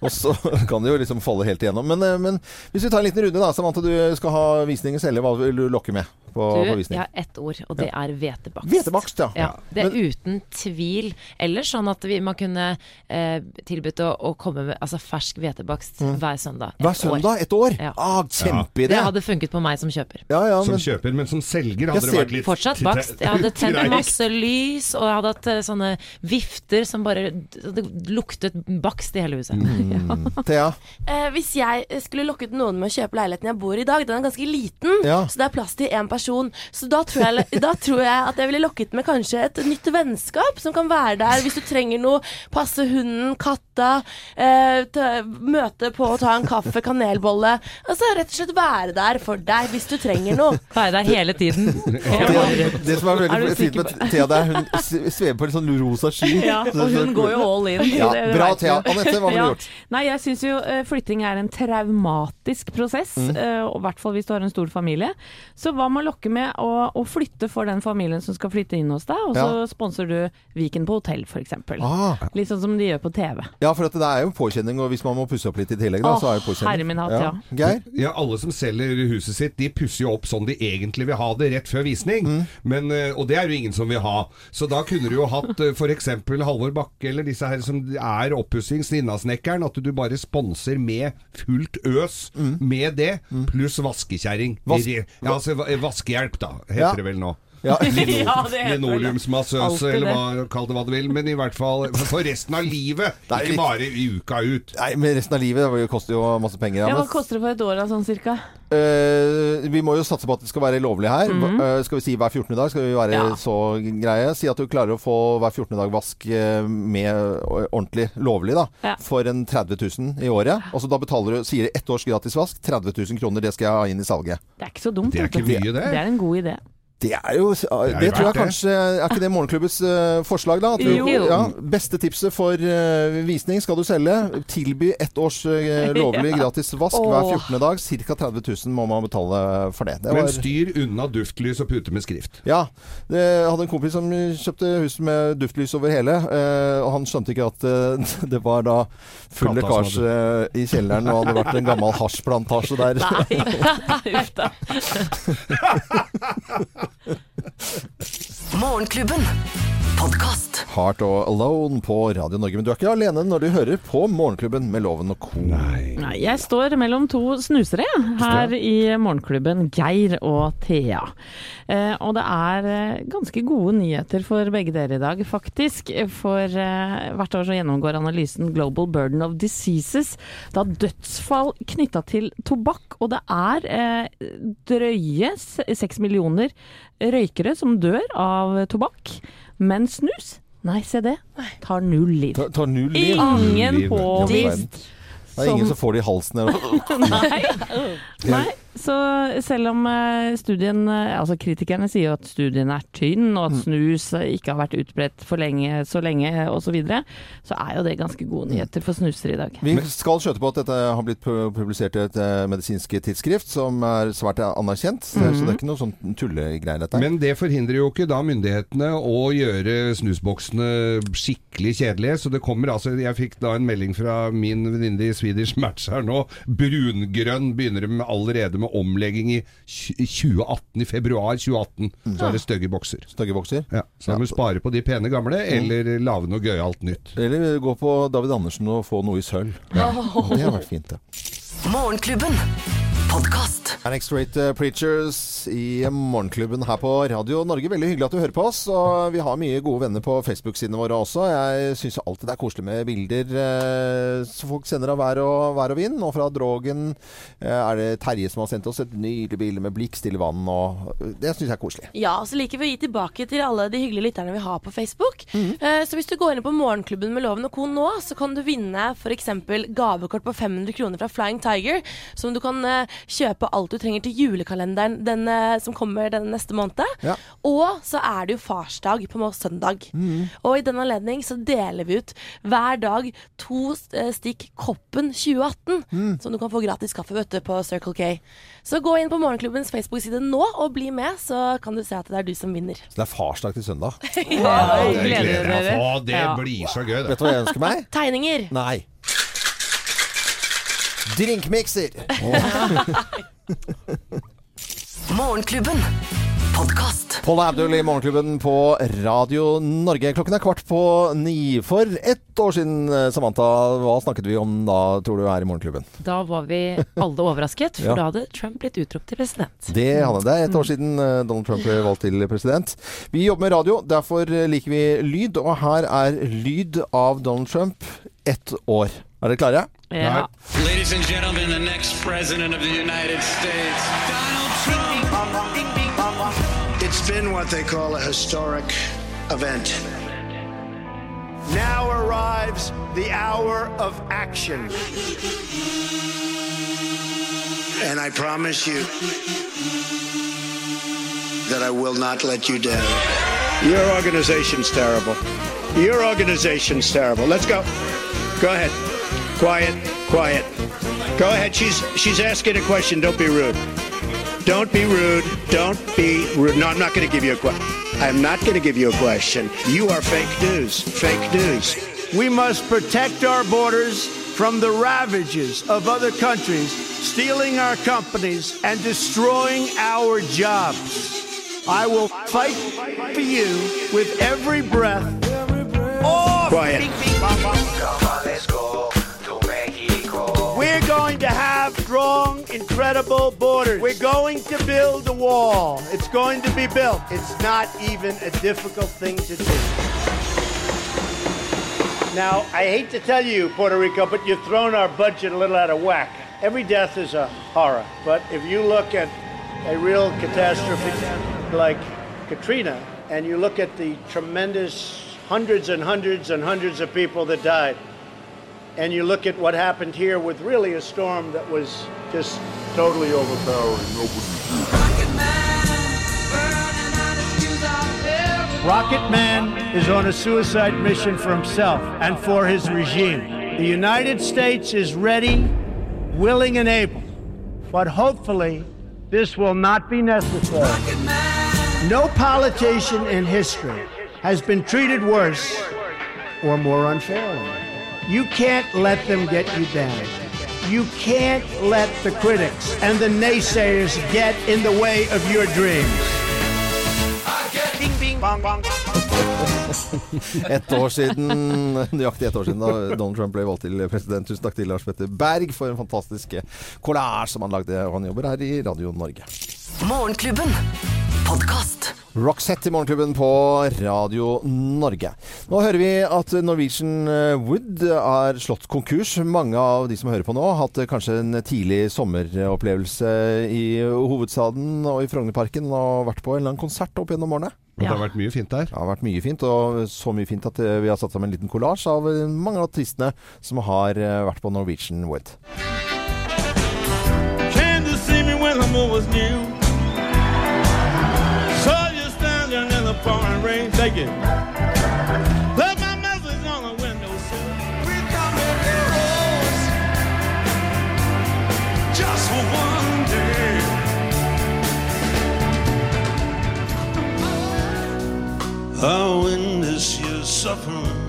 Og så kan det jo liksom falle helt igjennom. Men, eh, men hvis vi tar en liten runde, da. Samantha, du skal ha visninger selv. Hva vil du lokke med på, på Du, visning? jeg har ett ord, og det er hvetebakst. Hvetebakst, ja. ja. Det er uten tvil. Eller sånn at vi, man kunne eh, tilbudt å, å komme med altså, fersk hvetebakst Mm. hver søndag. Hver år. søndag? Et år? Ja. Ah, kjempeidé! Det hadde funket på meg som kjøper. som kjøper, men som selger hadde Jeg det vært litt Fortsatt bakst. Jeg hadde tent masse lys, og jeg hadde hatt eh, sånne vifter som bare Det luktet bakst i hele huset. Mm. [LAUGHS] Thea? Eh, hvis jeg skulle lokket noen med å kjøpe leiligheten jeg bor i i dag, den er ganske liten, Ja. så det er plass til én person. Så da tror, jeg, da tror jeg at jeg ville lokket med kanskje et nytt vennskap som kan være der hvis du trenger noe. Passe hunden, katta, eh, møte på å ta en kaffe, kanelbolle. Altså rett og slett være der for deg hvis du trenger noe. Være der hele tiden. [LAUGHS] Thea, det som er veldig er fint med Thea, det er hun svever på en sånn rosa sky. [LAUGHS] Ja, og hun går jo all in. Ja, det- det bra, Thea. Anette, hva ville du gjort? Nei, jeg syns jo eh, flytting er en traumatisk prosess, Mm. eh, og i hvert fall hvis du har en stor familie. Så hva med å lokke med å, å flytte for den familien som skal flytte inn hos deg, og så Ja. sponser du Viken på hotell, f.eks. Ah. Litt sånn som de gjør på TV. Ja, for at det er jo en påkjenning, og hvis man må pusse opp litt i tillegg, da, oh, så er det påkjenning. herre min hatt, ja. Geir? Ja, alle som selger huset sitt, de pusser jo opp sånn de egentlig vil ha det rett før visning. Mm. Men, eh, og det er jo ingen som vil ha. Så da kunne du jo hatt f.eks. Halvor Bakke eller disse her som er oppussing, Sninnasnekkeren, at du bare sponser med fullt øs med det, pluss vaskekjerring. Mm. Vas- ja, altså va- da, heter Ja. det vel nå. Ja. [LAUGHS] Linoleumsmassøse, eller hva, kall det hva du vil. Men i hvert fall for resten av livet, [LAUGHS] Det er ikke litt- bare i uka ut. Nei, men resten av livet det koster jo masse penger. Ja, Ja, hva koster det for et år da, sånn cirka? Uh, vi må jo satse på at det skal være lovlig her. Mm -hmm. uh, skal vi si hver 14. dag? Skal vi være Ja. så greie? Si at du klarer å få hver 14. dag vask eh, med ordentlig lovlig, da. Ja. For en 30 000 i året. Og så da betaler du, sier ett års gratis vask. 30 000 kroner, det skal jeg ha inn i salget. Det er ikke så dumt. Det er ikke mye, det. Det er en god idé. Det er jo Det, er tror jeg kanskje Er ikke det Morgenklubbens eh, forslag, da? At vi- Ja, beste tipset for eh, visning skal du selge. Tilby ett års eh, [LAUGHS] lovlig gratis vask hver 14. dag. Ca. 30 000 må man betale for det. det Men styr unna duftlys og pute med skrift. ja. Jeg hadde en kompis som kjøpte hus med duftlys over hele, og han skjønte ikke at [LAUGHS] det var da full lekkasje i kjelleren og hadde vært en gammel [LAUGHS] hasjplantasje der. Nei, uff da. Morgenklubben. Podkast. Heart og Alone på Radio Norge. Men du er ikke alene når du hører på Morgenklubben med Loven og Co. Nei, jeg står mellom to snusere her i morgenklubben, Geir og Thea. Eh, og det er eh, ganske gode nyheter for begge dere i dag, faktisk. For eh, hvert år så gjennomgår analysen Global Burden of Diseases da dødsfall knytta til tobakk. Og det er eh, drøye seks millioner røykere som dør av tobakk. Men snus, nei se det, tar null liv. Ta, tar null liv. Ingen påvist Det er ingen som får det i halsen. [LAUGHS] Nei. Nei. Så selv om eh, studien eh, Altså kritikerne sier jo at studien er tynn, og at snus eh, ikke har vært utbredt for lenge, så lenge osv., så, videre, så er jo det ganske gode nyheter for snusere i dag. Vi skal skjøte på at dette har blitt publisert i et medisinsk tidsskrift som er svært anerkjent. Så, så det er ikke noe sånn tullegreier, dette. Men det forhindrer jo ikke da myndighetene å gjøre snusboksene skikkelig kjedelige. Så det kommer altså Jeg fikk da en melding fra min venninne i Swedish Match her nå. Brungrønn begynner de allerede med med omlegging i 2018, i februar 2018. Så er det stygge bokser. Stygge bokser? Ja, så da må du spare på de pene gamle, eller lage noe gøyalt nytt. Eller gå på David Andersen og få noe i sølv. [LAUGHS] Det har vært fint, det. Morgenklubben. Podkast. Manic Straight eh, Preachers i Morgenklubben her på Radio Norge. Veldig hyggelig at du hører på oss. Og vi har mye gode venner på Facebook-sidene våre også. Jeg syns alltid det er koselig med bilder eh, som folk sender av vær og, vær og vind. Og fra Drogen eh, er det Terje som har sendt oss et nydelig bilde med blikk, stille vann. Og det syns jeg er koselig. Ja, og så liker vi å gi tilbake til alle de hyggelige lytterne vi har på Facebook. Eh, Så hvis du går inn på Morgenklubben med Loven og Co. nå, så kan du vinne f.eks. gavekort på 500 kroner fra Flying Tiger, som du kan kjøpe alt du trenger til julekalenderen den, som kommer den neste måned. Ja. Og så er det jo farsdag på må- søndag. Og i den anledning så deler vi ut hver dag to eh, stikk Koppen 2018, som du kan få gratis kaffe vet du, på Circle K. Så gå inn på Morgenklubbens Facebook-side nå og bli med, så kan du se at det er du som vinner. Så det er farsdag til søndag. [LAUGHS] Ja, det gleder jeg meg til. Det blir så gøy, det. Vet du hva jeg ønsker meg? Tegninger. Nei. Drinkmikser. [LAUGHS] [LAUGHS] Morgenklubben. Podkast. Paul Abdul i Morgenklubben på Radio Norge. Klokken er kvart på ni. For ett år siden, eh, Samantha, hva snakket vi om da, tror du, her i Morgenklubben? Da var vi alle overrasket, for Ja. da hadde Trump blitt utropt til president. Det hadde det. Et år siden eh, Donald Trump ble valgt til president. Vi jobber med radio, derfor liker vi lyd. Og her er lyd av Donald Trump ett år. Er dere klare? Ja. Ladies and gentlemen, the next president of the United States, Donald Trump. It's been what they call a historic event. Now arrives the hour of action. And I promise you that I will not let you down. Your organization's terrible. Your organization's terrible. Let's go. Go ahead. Quiet, quiet. Go ahead. She's she's asking a question. Don't be rude. Don't be rude. Don't be rude. No, I'm not going to give you a question. I'm not going to give you a question. You are fake news. Fake news. We must protect our borders from the ravages of other countries stealing our companies and destroying our jobs. I will fight for you with every breath. Oh, Quiet. We're going to have strong, incredible borders. We're going to build a wall. It's going to be built. It's not even a difficult thing to do. Now, I hate to tell you, Puerto Rico, but you've thrown our budget a little out of whack. Every death is a horror, but if you look at a real catastrophe like Katrina, and you look at the tremendous hundreds and hundreds and hundreds of people that died, and you look at what happened here with really a storm that was just totally overpowering. Rocket Man is on a suicide mission for himself and for his regime. The United States is ready, willing, and able. But hopefully, this will not be necessary. No politician in history has been treated worse or more unfairly. You can't let them get you down. You can't let the critics and the naysayers get in the way of your dreams. Bing, bing, bong, bong. Ett år siden, nøyaktig ett år siden da Donald Trump ble valgt til president. Tusen takk til Lars Petter Berg for en fantastisk collage som han lagde. Og han jobber her i Radio Norge. Morgenklubben. Podkast. Roxette i Morgenklubben på Radio Norge. Nå hører vi at Norwegian Wood er slått konkurs. Mange av de som hører på nå, har hatt kanskje en tidlig sommeropplevelse i hovedstaden og i Frognerparken og vært på en eller annen konsert opp gjennom årene. Ja. det har vært mye fint der. Det har vært mye fint, og så mye fint at eh, vi har satt sammen en liten kollasj av eh, mange av artistene som har eh, vært på Norwegian Wood. Can you see me when I'm always new. Left my message on the windowsill. We come in heroes. Just for one day. I witness your suffering.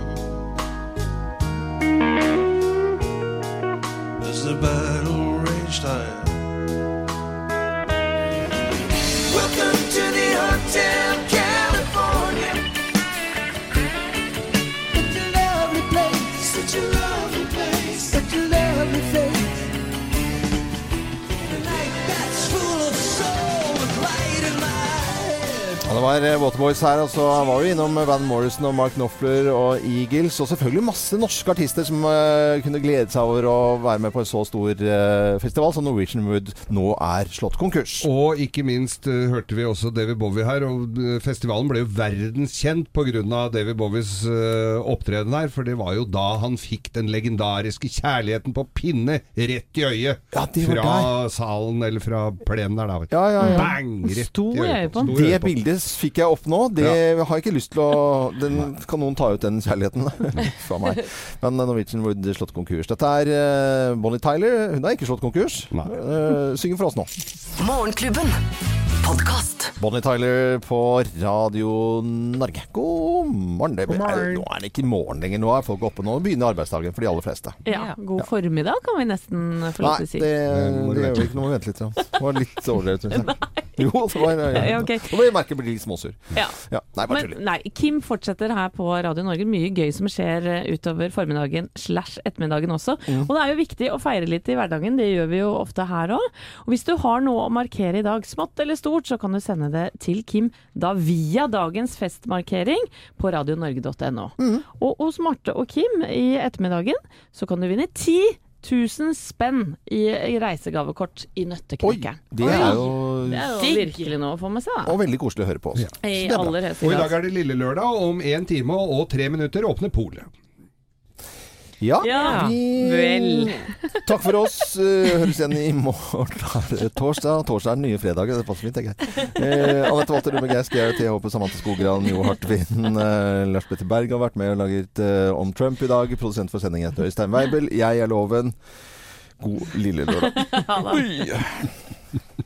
Var eh, Waterboys her, og så var vi innom Van Morrison og Mark Knopfler og Eagles. Og selvfølgelig masse norske artister som uh, kunne glede seg over å være med på en så stor uh, festival som Norwegian Wood nå er slått konkurs. Og ikke minst uh, hørte vi også David Bowie her, og festivalen ble jo verdenskjent pga. David Bowies opptreden her, for det var jo da han fikk den legendariske kjærligheten på pinne rett i øyet. det var fra salen, eller fra plenen der, da. Ja, ja, ja. Bang! Rett Stor i øyet. Det bildet fikk jeg opp nå. Det har jeg ikke lyst til å den, Kan noen ta ut den kjærligheten fra [LAUGHS] meg? Men Norwegian Wood slått konkurs. Dette er eh, Bonnie Tyler. Hun har ikke slått konkurs. Eh, synger for oss nå. Morgenklubben. Podkast. Bonnie Tyler på Radio Norge. God morgen. Det, God morgen. Nå er det ikke morgen lenger. Nå er folk oppe. Nå begynner arbeidsdagen for de aller fleste. Ja, god formiddag kan vi nesten få lov Nei, til å si. det, må du det gjør vi ikke. Nå må vi vente litt. Det var litt overdrevet, syns jeg. [LAUGHS] Jo, det var Ja, okay. Nå må jeg merke jeg blir litt småsur. Ja. Ja, nei, bare Men tuller. nei, Kim fortsetter her på Radio Norge. Mye gøy som skjer eh, utover formiddagen slash ettermiddagen også. Mm. Og det er jo viktig å feire litt i hverdagen, det gjør vi jo ofte her òg. Og hvis du har noe å markere i dag, smått eller stort, så kan du sende det til Kim da via dagens festmarkering på radionorge.no. Mm. Og hos Marte og Kim i ettermiddagen så kan du vinne ti 1000 spenn i, i reisegavekort i Nøtteknekkeren. det er jo Det er jo virkelig noe å få med seg. da. Og veldig koselig å høre på oss. I bra. aller Og i dag er det lille lørdag, og om én time og tre minutter åpner polet. Ja, Ja, vi vel. [LAUGHS] Takk for oss. Eh, høres igjen i morgen. [LAUGHS] Torsdag. Torsdag er den nye fredagen. Det passer fint, tenker jeg. Eh, Anette Walter Rumme Geist, Geir T. Håpe, Samantha Skogran, Jo Hartvin, eh, Lars Petter Berg har vært med og laget eh, om Trump i dag. Produsent for sendingen heter Øystein Weibel. Jeg er Loven. God lille lørdag. [LAUGHS] Ha det. Oi.